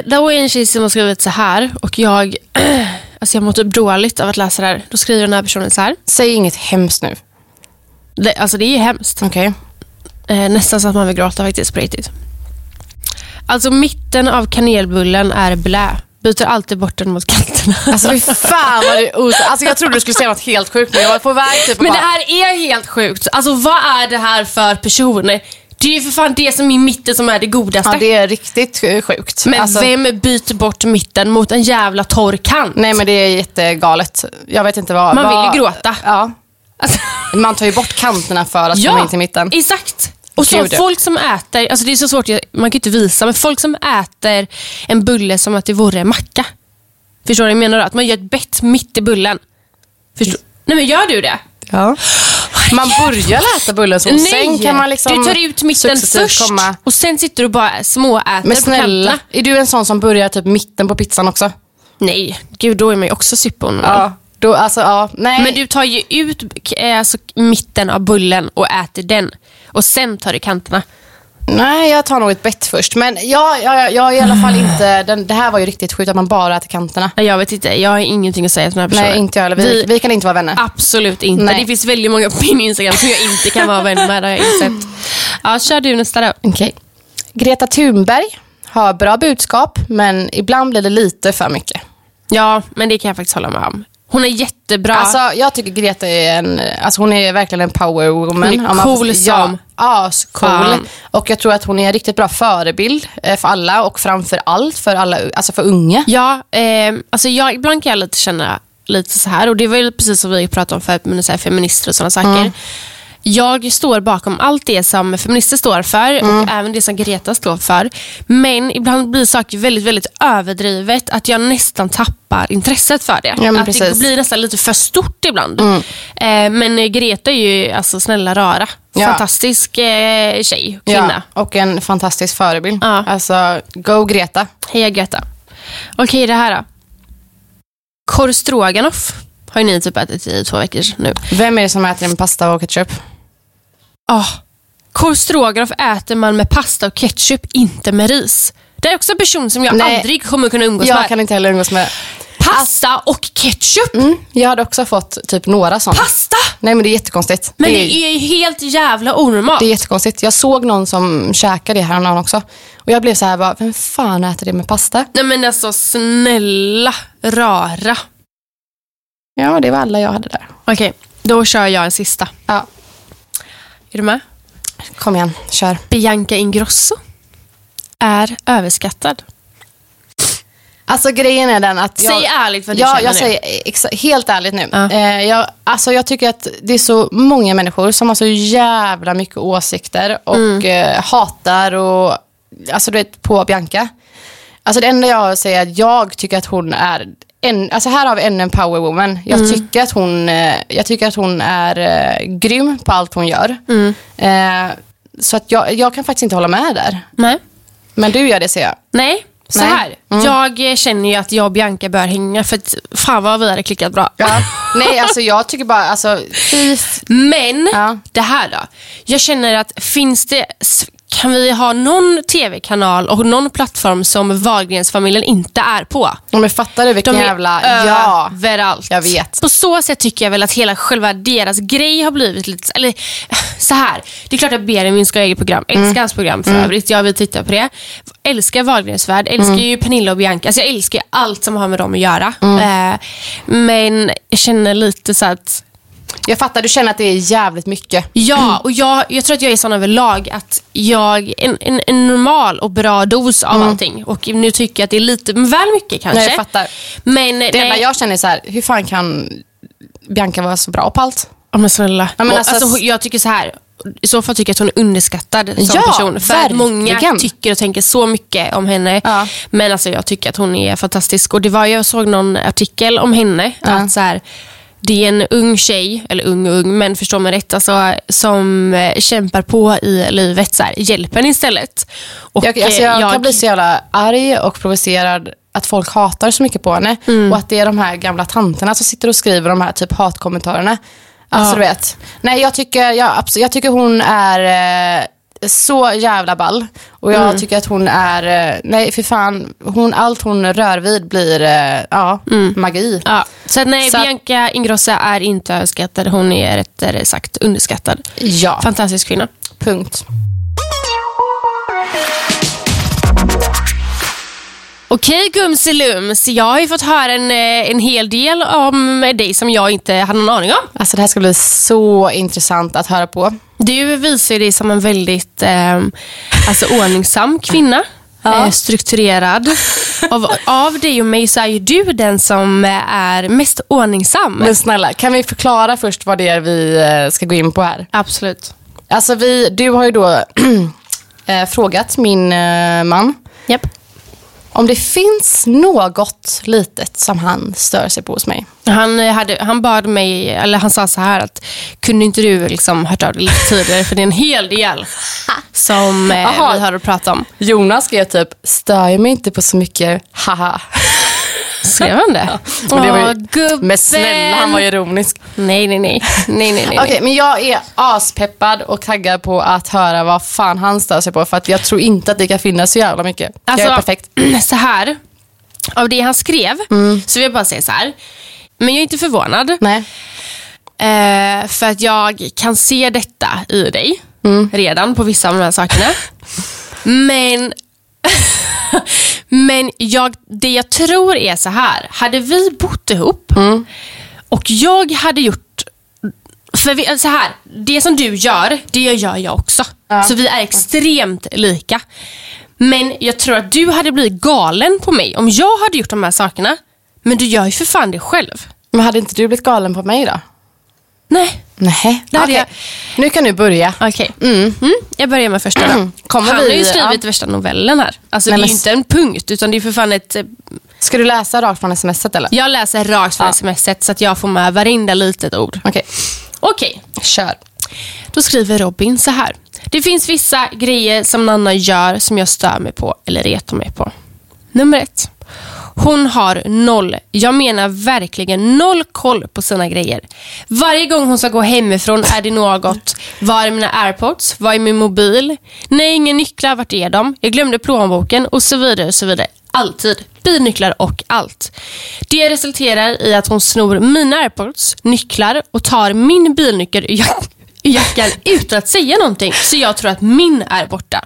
Eh, det var en tjej som har skrivit så här och jag, alltså jag mår typ dåligt av att läsa det här. Då skriver den här personen så här. Säg inget hemskt nu. Det, alltså det är ju hemskt. Okej. Eh, nästan så att man vill gråta faktiskt på riktigt. Alltså mitten av kanelbullen är blä. Byter alltid bort den mot kanterna. Alltså fy fan vad du os- Alltså jag trodde du skulle säga något helt sjukt men jag var på väg typ att Men det bara- här är helt sjukt. Alltså vad är det här för person? Det är ju för fan det som är mitten som är det godaste. Ja, det är riktigt sjukt. Men Alltså, vem byter bort mitten mot en jävla torr kant? Nej men det är jättegalet. Jag vet inte vad... Man vill vad, ju gråta. Ja. Alltså, Man tar ju bort kanterna för att komma in till mitten. exakt. Och så Gud, ja. folk som äter, alltså det är så svårt, man kan inte visa, men folk som äter en bulle som att det vore en macka. Förstår du vad jag menar? då? Att man gör ett bett mitt i bullen. Förstår? Nej men gör du det? Ja. Man börjar äta bullen så och sen kan man liksom du tar ut mitten först komma. och sen sitter du bara småäter Men på snälla, kanterna. är du en sån som börjar typ mitten på pizzan också? Nej, gud då är man ju också sippon. Ja. Då, alltså, ja, nej. Men du tar ju ut alltså, mitten av bullen och äter den. Och sen tar du kanterna. Nej, jag tar nog ett bett först. Men jag, jag, jag är i alla fall inte... Den, det här var ju riktigt sjukt att man bara äter kanterna. Jag vet inte, jag har ingenting att säga till den här personen. Nej, inte jag heller. Vi, vi kan inte vara vänner. Absolut inte. Nej. Det finns väldigt många på min Instagram som jag inte kan vara vän med, har jag insett. Ja, kör du nästa då. Okej. Greta Thunberg har bra budskap, men ibland blir det lite för mycket. Ja, men det kan jag faktiskt hålla med om. Hon är jättebra. Alltså, jag tycker Greta är en, alltså hon är verkligen en power woman. Hon är man cool får- som Ja, ascool. fan. Och jag tror att hon är en riktigt bra förebild eh, för alla och framför allt för, alla, alltså för unga. Ja, eh, alltså jag, ibland kan jag lite känna lite så här och det var ju precis som vi pratade om förut med så här feminister och sådana saker. Mm. Jag står bakom allt det som feminister står för Mm. och även det som Greta står för. Men ibland blir saker väldigt, väldigt överdrivet att jag nästan tappar intresset för det. men att det precis. Mm. blir nästan lite för stort ibland. Eh, men Greta är ju alltså snälla rara. Ja. Fantastisk eh, tjej, kvinna. Ja, och en fantastisk förebild. Ja. Alltså, go Greta. Heja Greta. Okej, det här då. Korv har ju ni typ ätit i två veckor nu. Vem är det som äter det med pasta och ketchup? Oh. Korv stroganoff äter man med pasta och ketchup, inte med ris. Det är också en person som jag Nej. aldrig kommer kunna umgås Jag med. kan inte heller umgås med... Pasta och ketchup! Mm, jag hade också fått typ några sådana. Pasta! Nej men det är jättekonstigt. Men det, det är, är ju helt jävla onormalt. det är jättekonstigt. Jag såg någon som käkade det häromdagen också. Och jag blev så här bara, vem fan äter det med pasta? Nej men alltså snälla rara. Ja, det var alla jag hade där. Okej, då kör jag en sista. Ja, Är du med? kom igen, kör. Bianca Ingrosso är överskattad. Alltså grejen är den att... Jag, Säg ärligt vad du ja, känner jag nu. säger exa- helt ärligt nu. Ja. Eh, jag, alltså jag tycker att det är så många människor som har så jävla mycket åsikter och Mm. eh, hatar och, alltså du vet, på Bianca. Alltså det enda jag säga är att jag tycker att hon är en, alltså här har vi ännu en powerwoman. Jag, Mm. tycker att hon, eh, jag tycker att hon är eh, grym på allt hon gör. Mm. Eh, så att jag, jag kan faktiskt inte hålla med där. Nej. Men du gör det ser jag. Nej, så här. Jag eh, känner ju att jag och Bianca bör hänga för att fan vad vi hade klickat bra. Nej, alltså jag tycker bara, alltså, Men Ja. det här då. Jag känner att finns det, kan vi ha någon tv-kanal och någon plattform som Wahlgrensfamiljen inte är på? Men fattar du vilken De är jävla... Ja. överallt. Jag vet. På så sätt tycker jag väl att hela själva deras grej har blivit lite... Eller så här. Det är klart att Benjamin ska ha eget program. Mm. Älskar hans program för övrigt. Jag vill titta på det. Älskar Wahlgrens värld. Älskar Mm. ju Pernilla och Bianca. Alltså jag älskar allt som har med dem att göra. Eh, men jag känner lite så att Jag fattar, du känner att det är jävligt mycket. Ja, och jag, jag tror att jag är sån överlag att jag, en, en, en normal och bra dos av allting. Och nu tycker jag att det är lite väl mycket kanske. Nej, jag fattar. Men, Det enda jag känner är så här, hur fan kan Bianca vara så bra på allt? Ja, men snälla. Ja, men alltså- alltså, jag tycker så här. I så fall tycker jag att hon är underskattad som Ja, person. För att många verkligen. tycker och tänker så mycket om henne. Ja. Men alltså, jag tycker att hon är fantastisk. Och det var, Jag såg någon artikel om henne. Att så här, det är en ung tjej, eller ung och ung, men förstå mig rätt, alltså, som eh, kämpar på i livet. Så här, hjälp henne istället. Och, Jag, alltså eh, jag, kan bli så jävla arg och provocerad att folk hatar så mycket på henne. Mm. Och att det är de här gamla tanterna som sitter och skriver de här typ hatkommentarerna. Alltså Ja. du vet. Nej, jag tycker, jag, jag tycker hon är... Eh, så jävla ball. Och jag tycker att hon är, eh, nej för fan, hon, allt hon rör vid blir, eh, ja, magi. Ja. Så att nej, Så att- Bianca Ingrossa är inte överskattad. Hon är rättare sagt underskattad. Ja, Fantastisk kvinna. punkt. Okej Gumsilums, jag har ju fått höra en, eh, en hel del om dig som jag inte hade någon aning om. Alltså det här ska bli så intressant att höra på. Du visar dig som en väldigt eh, alltså, ordningsam kvinna. Eh, strukturerad. Av, av dig och mig så är ju du den som eh, är mest ordningsam. Men snälla, kan vi förklara först vad det är vi eh, ska gå in på här? Absolut. Alltså vi, du har ju då eh, frågat min eh, man Japp. Om det finns något litet som han stör sig på hos mig. Han, eh, hade, han bad mig, eller han sa så här att kunde inte du liksom hört av dig lite tidigare för det är en hel del som eh, vi har att prata om. Jonas skrev typ, stör jag mig inte på så mycket, haha. Skrev han det? Men det var ju-. Men snälla, han var ironisk. Nej, nej, nej. nej, nej, nej. Okej, men jag är aspeppad och taggad på att höra vad fan han stör sig på. För att jag tror inte att det kan finnas så jävla mycket. jag är perfekt. Så här, av det han skrev, så vill jag bara säga så här. Men jag är inte förvånad. Nej. Eh, för att jag kan se detta i dig redan på vissa av de här sakerna. Men, men jag, det jag tror är så här. Hade vi bott ihop och jag hade gjort för vi, så här, det som du gör, det gör jag också. Så vi är extremt lika. Men jag tror att du hade blivit galen på mig om jag hade gjort de här sakerna. Men du gör ju för fan det själv. Men hade inte du blivit galen på mig då? Nej. Nej. Det hade Okej. Nu kan du börja. Okej. Mm. Jag börjar med första då. Kommer Han vi- har ju skrivit ja. värsta novellen här. Alltså Nej, det är men inte en punkt, utan det är för fan ett... eh, Ska du läsa rakt från smset eller? Jag läser rakt från Ja. smset så att jag får med varenda litet ord. Okej, Okej, kör. då skriver Robin så här. Det finns vissa grejer som Nanna gör som jag stör mig på eller retar mig på. Nummer ett. Hon har noll, jag menar verkligen noll koll på sina grejer. Varje gång hon ska gå hemifrån är det något. Var är mina airpods? Var är min mobil? Nej, inga nycklar. Vart är de? Jag glömde plånboken och så vidare. och så vidare. Alltid. Bilnycklar och allt. Det resulterar i att hon snor mina airpods, nycklar och tar min bilnyckel Jag ur jackan utan att säga någonting. Så jag tror att min är borta.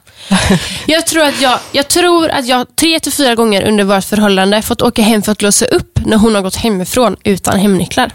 Jag tror att jag, jag, tror att jag tre till fyra gånger under vårt förhållande fått åka hem för att låsa upp när hon har gått hemifrån utan hemnycklar.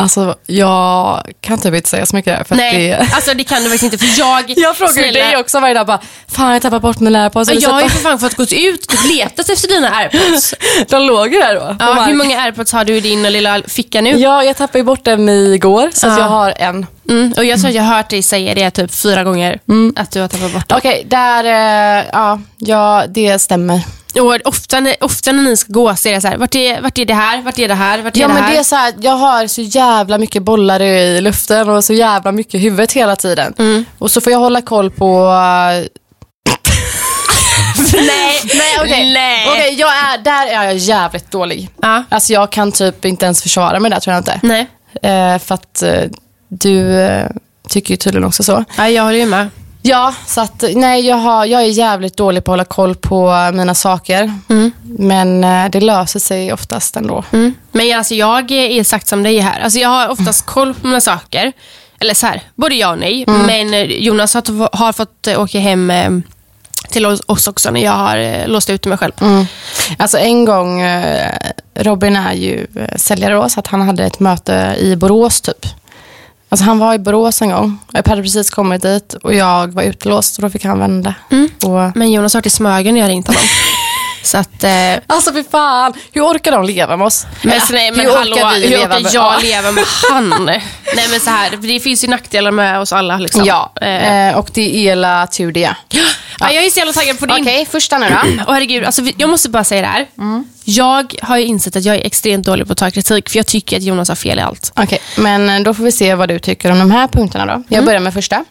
Alltså, jag kan typ inte säga så mycket där. För Nej, Att det... alltså det kan du faktiskt inte. För jag, Jag frågar snälla, dig också varje dag. Bara, Fan, jag har tappat bort mina airpods. Jag har ju för fan fått gå ut och letat efter dina airpods. De låg ju där då. Ja, hur många airpods har du i din lilla ficka nu? Ja, jag tappade bort dem igår. Så att Ja. jag har en. Mm, och jag tror att jag har hört dig säga det typ fyra gånger. Att du har tappat bort dem. Okej, där... eh, ja, ja, det stämmer. Och ofta, ofta när ni ska gå så är det så här, vart är, vart är det här? Vart är det här? Vart är Ja, det men här? det är så här, jag har så jävla mycket bollar i luften och så jävla mycket i huvudet hela tiden. Mm. Och så får jag hålla koll på... eh, Nej, Nej, okej. Okej, jag är, där är jag jävligt dålig. Ja. Alltså jag kan typ inte ens försvara mig där tror jag inte. Nej. Eh, för att eh, du eh, tycker ju tydligen också så. Ja, jag håller ju med. Ja, så att nej, jag, har, jag är jävligt dålig på att hålla koll på mina saker. Men eh, det löser sig oftast ändå. Mm. Men alltså, jag är exakt som dig här. Alltså, jag har oftast koll på mina saker. Eller så här, både ja och nej. Men eh, Jonas har, har fått eh, åka hem till oss- också när jag har låst ut mig själv. Mm. Alltså en gång, Robin är ju säljare då, så att han hade ett möte i Borås typ. Alltså han var i Borås en gång. Jag hade precis kommit dit och jag var utelåst och då fick han vända. Och, Men Jonas har varit i Smögen när jag ringt honom. så att... Eh, alltså fy fan, hur orkar de leva med oss? men, Ja, så, nej, men hur hallå, orkar vi hur leva orkar med- jag Ja. leva med han? nej men så här, det finns ju nackdelar med oss alla. Liksom. Ja, Eh, eh, och det är ela tur det. ja, jag är så jävla taggad på din. Okej, första nu då. Och herregud, alltså, jag måste bara säga det här. Jag har ju insett att jag är extremt dålig på att ta kritik, för jag tycker att Jonas har fel i allt. Okej, men eh, då får vi se vad du tycker om de här punkterna då. Jag börjar med första.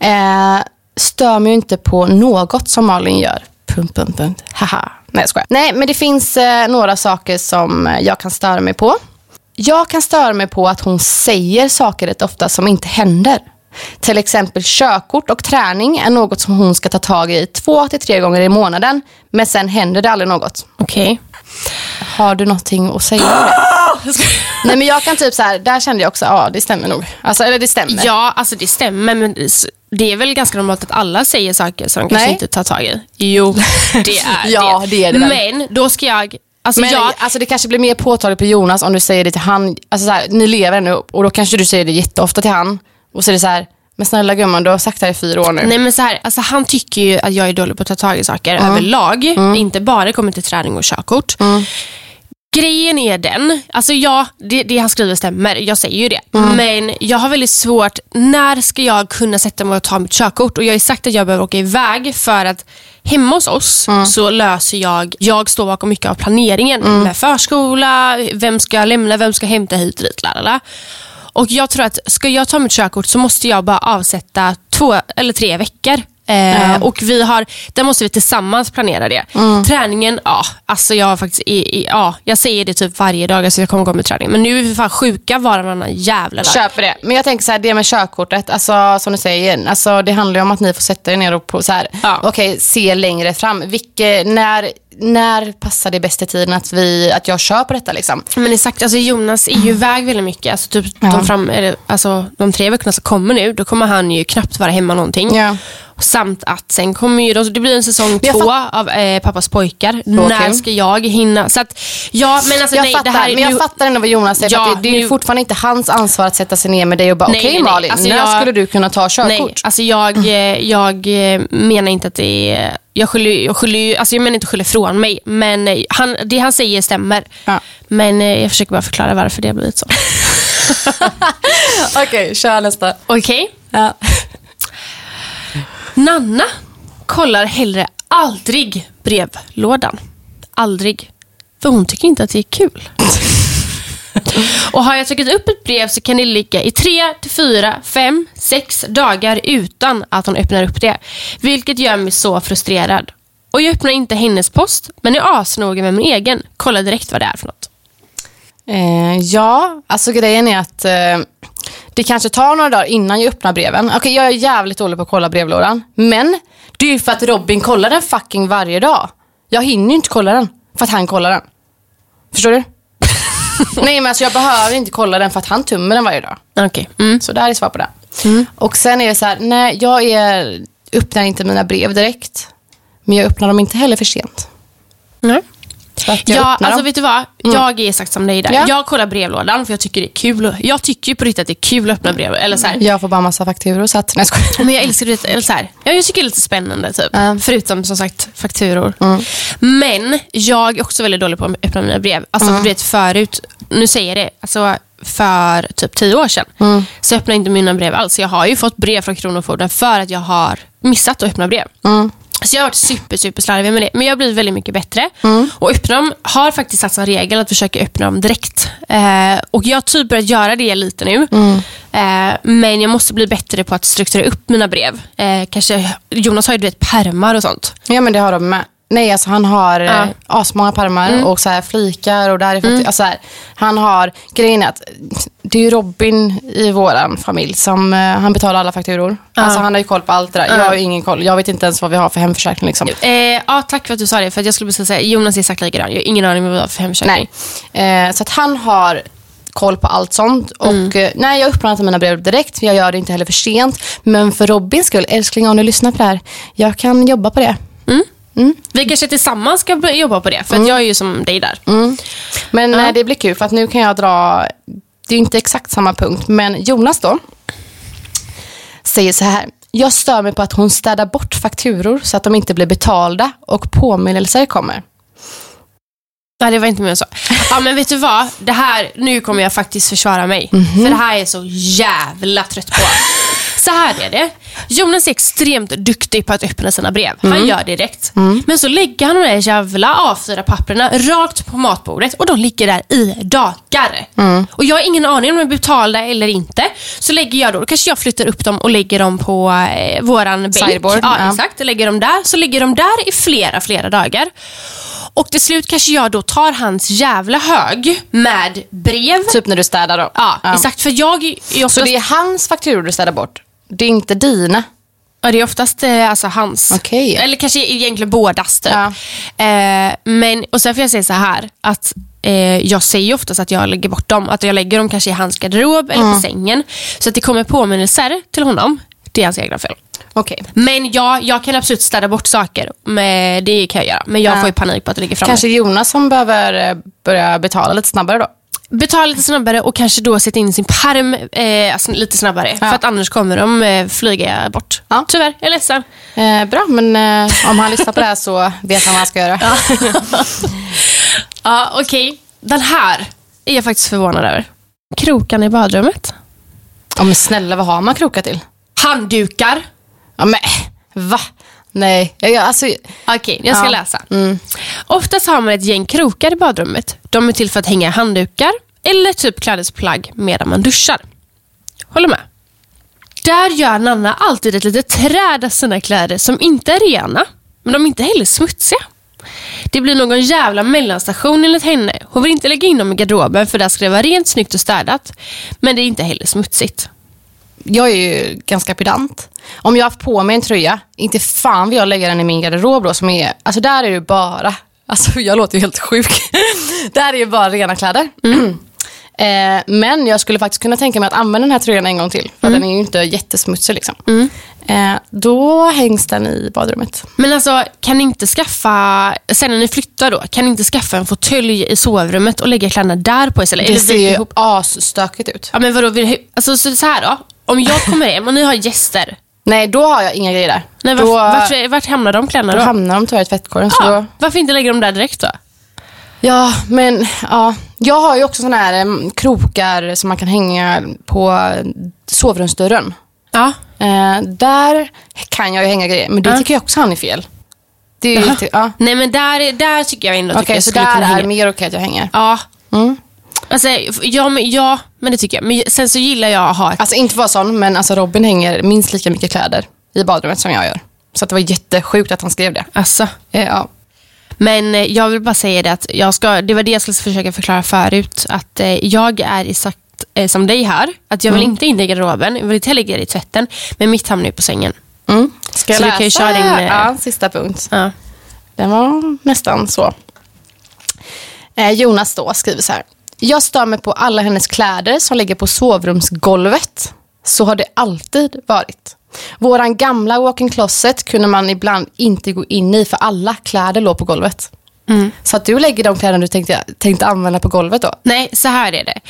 Eh, stör mig inte på något som Malin gör. Punkt, punkt. Haha. Nej, jag skojar. Nej, men det finns eh, några saker som jag kan störa mig på. Jag kan störa mig på att hon säger saker rätt ofta som inte händer. Till exempel körkort och träning är något som hon ska ta tag i två till tre gånger i månaden. Men sen händer det aldrig något. Okej. Har du någonting att säga om det? Nej men jag kan typ så här, där kände jag också, ja det stämmer nog. Alltså, eller det stämmer. Ja, alltså det stämmer, men det är väl ganska normalt att alla säger saker som de kanske Nej. inte tar tag i. Jo, det är Ja, det är det. Men då ska jag... Alltså Men jag, alltså, det kanske blir mer påtagligt på Jonas om du säger det till han. Alltså, så här, ni lever ännu och då kanske du säger det jätteofta till han. Och så är det så här, men snälla gumman du har sagt det här i fyra år nu. Nej men så här, alltså han tycker ju att jag är dålig på att ta tag i saker överlag. Inte bara kommer till träning och körkort. Grejen är den, alltså ja, det, det han skriver stämmer, jag säger ju det. Men jag har väldigt svårt, när ska jag kunna sätta mig och ta mitt körkort? Och jag har sagt att jag behöver åka iväg för att hemma hos oss så löser jag, jag står bakom mycket av planeringen med förskola, vem ska jag lämna, vem ska hämta hit och dit, lalala. Och jag tror att ska jag ta mitt körkort så måste jag bara avsätta två eller tre veckor. Eh, Och vi har, där måste vi tillsammans planera det. Träningen, ja, alltså jag har faktiskt, i, i, ja, jag säger det typ varje dag, alltså jag kommer gå med träning. Men nu är vi fan sjuka varannan jävla dag. Köper det. Men jag tänker så här, det med körkortet, alltså, som du säger alltså, det handlar ju om att ni får sätta er ner och på, så här, Ja. okej, se längre fram. Vilke, när, när passar det bäst i tiden att, vi, att jag kör på detta? Liksom? Men exakt, alltså Jonas är ju iväg väldigt mycket. Alltså typ Ja. de, fram, alltså, de tre veckorna som kommer nu, då kommer han ju knappt vara hemma någonting. Ja. Samt att sen kommer ju, det blir en säsong två av eh, Pappas pojkar. Okej. När ska jag hinna? Så att, ja, men alltså, Jag nej, fattar, det här, är men jag nu- fattar ändå vad Jonas säger. Ja, det, det är ju fortfarande inte hans ansvar att sätta sig ner med dig och bara, okej nej. Malin, Alltså, när jag- skulle du kunna ta körkort? Nej, alltså jag, eh, jag eh, menar inte att det är... Jag skyller, jag skyller, alltså jag menar inte att skylla från mig, men eh, han, det han säger stämmer. Ja. Men jag försöker bara förklara varför det har blivit så. Okej, kör nästa. Okej? Ja. Nanna kollar hellre aldrig brevlådan. Aldrig. För hon tycker inte att det är kul. Och har jag tryckt upp ett brev så kan det ligga i tre, till fyra, fem, sex dagar utan att hon öppnar upp det. Vilket gör mig så frustrerad. Och jag öppnar inte hennes post, men är asnoga med min egen. Kollar direkt vad det är för något. Eh, ja, alltså grejen är att eh, det kanske tar några dagar innan jag öppnar breven. Okej, jag är jävligt dålig på att kolla brevlådan. Men det är ju för att Robin kollar den fucking varje dag. Jag hinner ju inte kolla den för att han kollar den. Förstår du? Nej men alltså jag behöver inte kolla den för att han tummar den varje dag. Okej. Mm. Så där är svar på det. Och sen är det så här, nej jag är, öppnar inte mina brev direkt. Men jag öppnar dem inte heller för sent. Nej. Så att jag Ja, alltså dem. vet du vad? Jag är exakt som dig där. Ja. Jag kollar brevlådan för jag tycker det är kul. Jag tycker på riktigt att det är kul att öppna brev. Eller så här. Jag får bara massa fakturor så att, nej jag. Men jag älskar det. Eller så här. Ja, jag tycker det är lite spännande. Typ. Ja. Förutom som sagt fakturor. Men jag är också väldigt dålig på att öppna mina brev. Alltså du vet förut, nu säger jag det, alltså för typ tio år sedan så öppnade jag inte mina brev alls. Jag har ju fått brev från Kronofogden för att jag har missat att öppna brev. Så jag har varit super, super slarvig med det. Men jag har blivit väldigt mycket bättre. Och öppna dem har faktiskt satt som regel att försöka öppna dem direkt. Eh, och jag har typ börjat göra det lite nu. Eh, men jag måste bli bättre på att strukturera upp mina brev. Eh, kanske, Jonas har ju du vet pärmar och sånt. Ja men det har de med. Nej alltså han har Ja. Mm. eh, asmånga pärmar och så här flikar och där är faktiskt, alltså så här, han har, grejen är att det är ju Robin i våran familj som, eh, han betalar alla fakturor. Alltså han har ju koll på allt det där. Jag har ju ingen koll, jag vet inte ens vad vi har för hemförsäkring liksom. Eh, ja, tack för att du sa det. För jag skulle precis säga, Jonas är exakt likadan. Jag har ingen aning om vad vi har för hemförsäkring. Nej. Eh, så att han har koll på allt sånt. Och eh, nej, jag öppnar inte mina brev direkt. Jag gör det inte heller för sent. Men för Robins skull, älskling om du lyssnar på det här. Jag kan jobba på det. Vi kanske tillsammans ska jobba på det. För att jag är ju som dig där. Men eh, det blir kul för att nu kan jag dra, det är inte exakt samma punkt, men Jonas då säger så här. Jag stör mig på att hon städar bort fakturor så att de inte blir betalda och påminnelser kommer. Nej, det var inte mer än så. Ja, men vet du vad? Det här, nu kommer jag faktiskt försvara mig. För det här är jag så jävla trött på. Så här är det. Jonas är extremt duktig på att öppna sina brev. Han gör det direkt. Men så lägger han de där jävla A4-papperna rakt på matbordet och de ligger där i dagar. Och jag har ingen aning om de är betalda eller inte. Så lägger jag då, då kanske jag flyttar upp dem och lägger dem på eh, våran bänk. Sideboard, Ja, ja. exakt. Jag lägger dem där. Så ligger de där i flera, flera dagar. Och till slut kanske jag då tar hans jävla hög med brev. Typ när du städar då. Ja, exakt. För jag är Så oftast... det är hans fakturor du städar bort? Det är inte dina. Ja, det är oftast eh, alltså hans. Okej. Eller kanske egentligen bådas typ. Ja. Eh, men, och sen får jag säga så här att eh, jag säger oftast att jag lägger bort dem. Att jag lägger dem kanske i hans garderob eller Mm. på sängen. Så att det kommer påminnelser till honom. Det är hans egna fel. Okej. Men ja, jag kan absolut städa bort saker. Men det kan jag göra. Men jag Ja. får ju panik på att det ligger framme. Kanske Jonas som behöver eh, börja betala lite snabbare då. Betala lite snabbare och kanske då sätta in sin perm eh, alltså lite snabbare. För att annars kommer de eh, flyga bort. Ja. Tyvärr, jag är ledsen. Eh, bra, men eh, om han lyssnar på det här så vet han vad han ska göra. Ja, okej. Den här är jag faktiskt förvånad över. Krokan i badrummet. Ja, men snälla, vad har man krokar till? Handdukar. Ja, men va? Nej, jag, alltså, Okej, jag ska Ja. läsa. Oftast har man ett gäng krokar i badrummet. De är till för att hänga handdukar eller typ klädesplagg medan man duschar. Håller med. Där gör Nanna alltid ett litet träd av sina kläder som inte är rena, men de är inte heller smutsiga. Det blir någon jävla mellanstation enligt henne. Hon vill inte lägga in dem i garderoben för där ska det vara rent, snyggt och städat. Men det är inte heller smutsigt. Jag är ju ganska pedant. Om jag har haft på mig en tröja, inte fan vill jag lägga den i min garderob då. Som är, alltså där är det bara, alltså jag låter ju helt sjuk. där är ju bara rena kläder. Eh, men jag skulle faktiskt kunna tänka mig att använda den här tröjan en gång till. För den är ju inte jättesmutsig liksom. Eh, då hängs den i badrummet. Men alltså, kan ni inte skaffa, sen när ni flyttar då, kan ni inte skaffa en fåtölj i sovrummet och lägga kläderna där på istället? Det Eller ser ju asstökigt ut. Ja, men vadå, vill- alltså, så, så här då. Om jag kommer hem och ni har gäster, Nej, då har jag inga grejer där. nej, då, vart, vart, hamnar de kläderna då då? hamnar de tyvärr i tvättkorgen. Så då, Ja, varför inte lägga dem där direkt då? Ja, men ja. Jag har ju också såna här em, krokar som man kan hänga på sovrumsdörren. Ja. Eh, där kan jag ju hänga grejer, men det Ja. tycker jag också han är fel. Det är ju ja. Nej men där, där tycker jag ändå att Okej, jag så där är hänga. mer okej att jag hänger. Ja. Mm. Alltså, ja, men, ja, men det tycker jag. Men sen så gillar jag att ha ett... Alltså inte vara sån, men alltså Robin hänger minst lika mycket kläder i badrummet som jag gör. Så att det var jättesjukt att han skrev det. Alltså. Eh, ja. Men eh, jag vill bara säga det att jag ska, det var det jag skulle försöka förklara förut. Att eh, jag är exakt som dig här. Att jag vill inte in i garderoben, jag vill inte heller lägga det i tvätten. Men mitt hamnar ju på sängen. Mm. Ska jag Så du läsa? kan ju köra din, Ja, sista punkt. Ja. Den var nästan så. Jonas då skriver så här. Jag stör mig på alla hennes kläder som ligger på sovrumsgolvet. Så har det alltid varit. Våran gamla walk-in closet kunde man ibland inte gå in i för alla kläder låg på golvet. Så att du lägger de kläderna du tänkte, tänkte använda på golvet då? Nej, så här är det.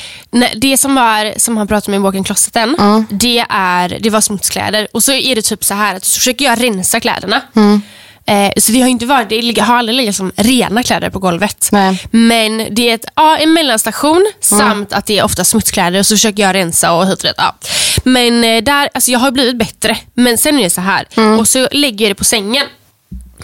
Det som, var, som han pratade om i walk-in closeten, det, är, det var smutskläder. Och så är det typ så här att så försöker jag rensa kläderna. Eh, så det har inte varit, det har aldrig legat som rena kläder på golvet. Nej. Men det är ett, ja, en mellanstation samt att det är ofta smutskläder och så försöker jag rensa och hit och dit. Ja. Men eh, där, alltså jag har blivit bättre. Men sen är det så här. Och så lägger jag det på sängen.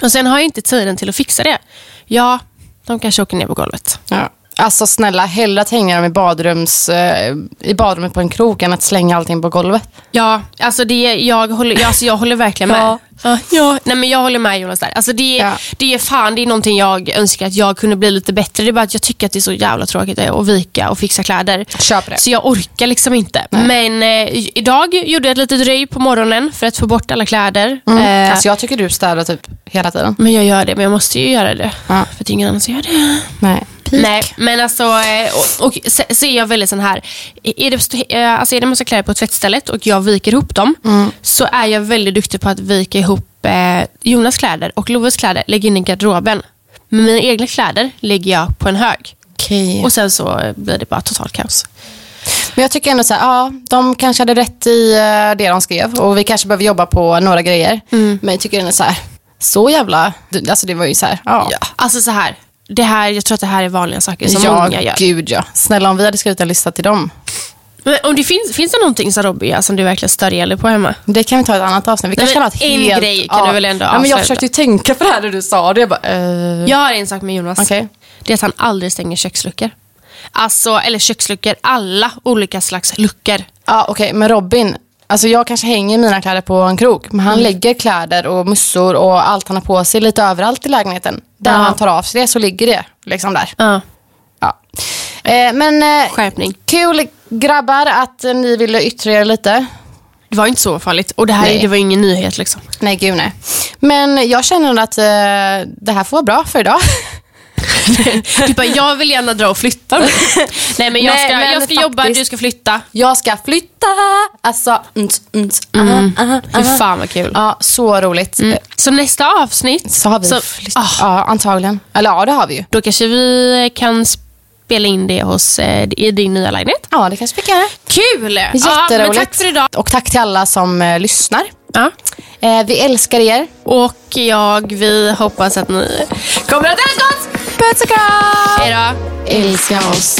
Och sen har jag inte tiden till att fixa det. Ja, de kanske åker ner på golvet. Ja. Alltså snälla, hellre att hänga dem i, badrums, eh, i badrummet på en krok än att slänga allting på golvet. Ja, alltså det, jag, håller, alltså jag håller verkligen med. Ja. Ja, ja. Nej, men jag håller med Jonas där. Alltså det, Ja. det är fan det är någonting jag önskar att jag kunde bli lite bättre. Det är bara att jag tycker att det är så jävla tråkigt att vika och fixa kläder. Köper det. Så jag orkar liksom inte. Men eh, idag gjorde jag ett litet dröj på morgonen för att få bort alla kläder. Eh, Alltså jag tycker du städar typ hela tiden. men jag gör det, men jag måste ju göra det. Ja. För att det är ingen annan som gör det. Nej. Nej, men alltså, eh, och, och så, är jag väldigt sån här, är det, eh, alltså är det massa kläder på tvättstället och jag viker ihop dem, så är jag väldigt duktig på att vika ihop eh, Jonas kläder och Loves kläder, lägga in i garderoben. Men mina egna kläder lägger jag på en hög. Okej. Och sen så blir det bara totalt kaos. Men jag tycker ändå så här, ja, de kanske hade rätt i eh, det de skrev och vi kanske behöver jobba på några grejer. Men jag tycker ändå så här, så jävla, alltså det var ju så här, ja. Alltså så här, det här, jag tror att det här är vanliga saker som ja, många gör. gud ja. Snälla om vi hade skrivit en lista till dem. Men om det finns, finns det någonting som Robby gör som du verkligen stör ihjäl dig på hemma? Det kan vi ta i ett annat avsnitt. Vi Nej, men ett en helt... grej kan du väl ändå ja, men Jag försökte ju tänka på det här när du sa det. Jag bara, eh. Jag har en sak med Jonas. Okej. Det är att han aldrig stänger köksluckor. Alltså, eller köksluckor, alla olika slags luckor. Ja, okej. Men Robin, alltså jag kanske hänger mina kläder på en krok. Men han Mm. lägger kläder och mössor och allt han har på sig lite överallt i lägenheten. Där Ja. han tar av sig det så ligger det liksom där. Ja. Ja. Eh, men eh, Skärpning. kul grabbar att eh, ni ville yttra er lite. Det var inte så farligt. Och det här Nej. det var ingen nyhet liksom. Nej, gud nej. Men jag känner att eh, det här får vara bra för idag. Du bara, jag vill gärna dra och flytta. Nej men jag Nej, ska, men jag ska jobba, faktiskt- du ska flytta. Jag ska flytta. Alltså, mm, mm, Mm. ah, ah, Fy fan vad kul. Ja, så roligt. Eh, Så nästa avsnitt, Så har vi så, flyttat. ah, Ja, antagligen. Eller ja, det har vi ju. då kanske vi kan spela in det hos, eh, i din nya lägenhet. Ja, det kanske vi kan göra. Kul! Ja, Jätteroligt. men tack för idag. Och tack till alla som eh, lyssnar. Ja. Eh, vi älskar er. Och jag, vi hoppas att ni kommer att älska oss! Puss och kram! Hej då! Älska oss.